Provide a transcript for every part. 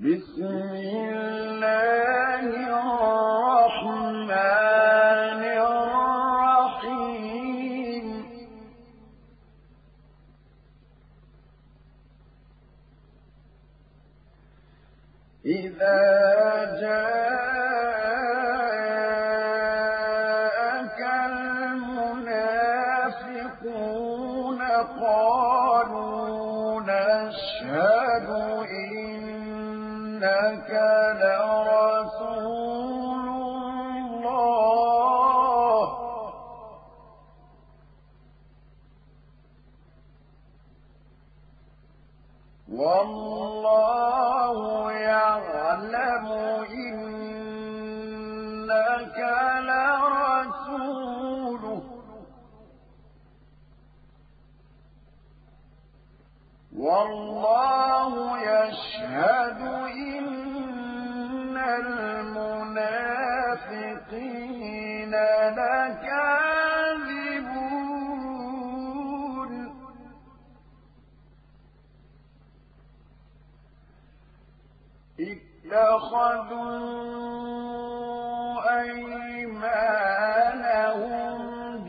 بسم الله الرحمن الرحيم إذا جاءك والله يشهد إن المنافقين لكاذبون. اتخذوا أيمانهم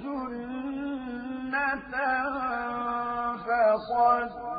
جنة فصدوا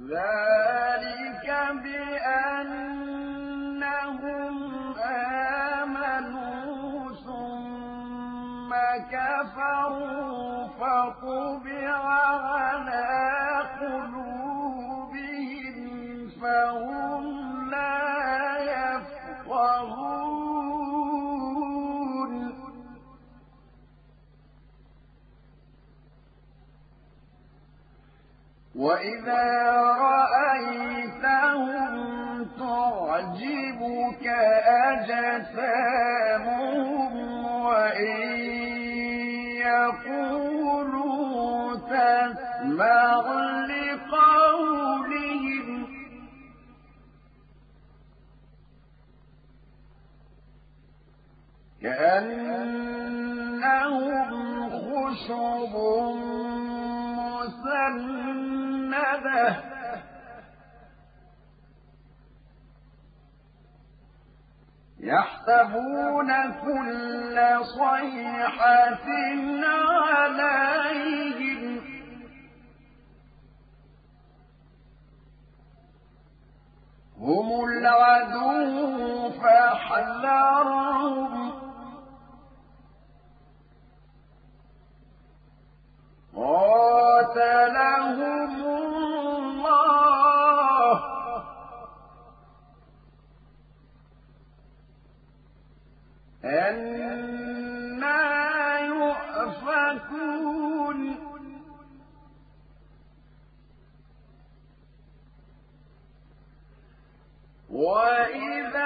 ذلك بأنهم آمنوا ثم كفروا فطبع على قلوبهم فهم وإذا رأيتهم تعجبك أجسامهم وإن يقولوا تسمع لقولهم كأنهم خشب يحسبون كل صيحة عليهم. هم العدو فاحذرهم. قاتلهم وإذا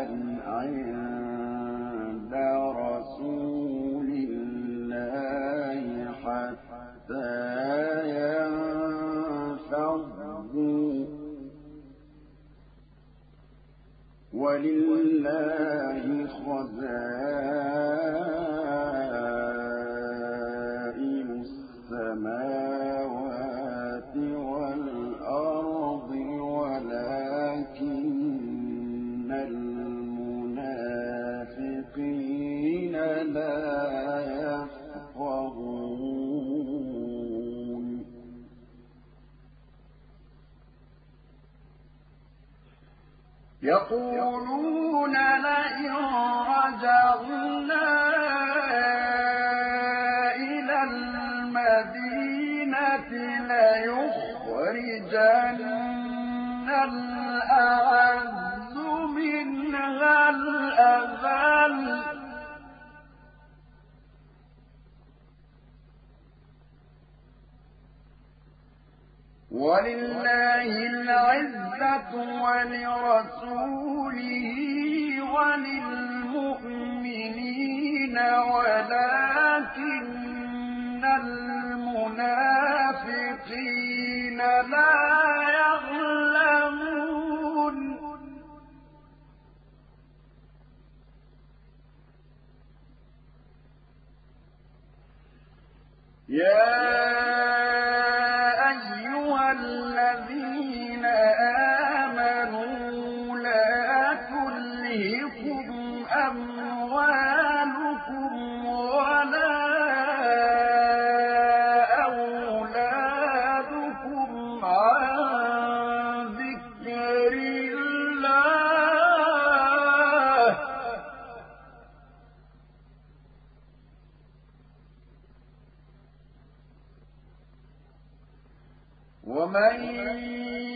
ولله خزائن يقولون لئن رجعنا ليخرجن الأعز منها الأذل. ولله العزة ولرسوله وللمؤمنين ولكن المنافقين لا يا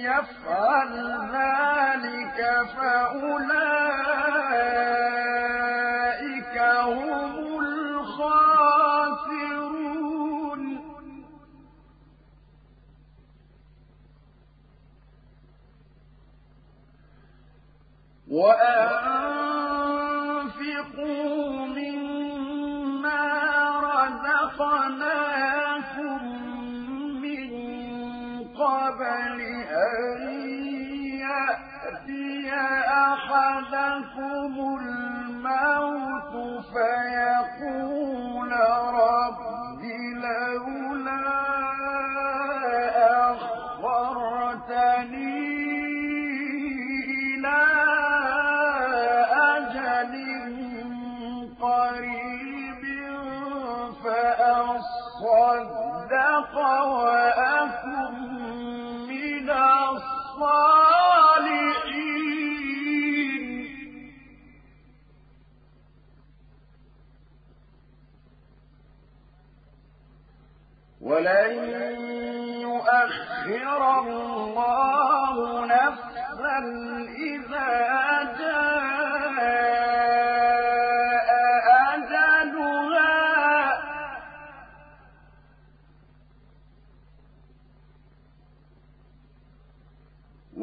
يفعل ذلك فأولئك هم الخاسرون. وأنفقوا فأصدق وأكن الصالحين. ولن يؤخر الله نفسا إذا جاء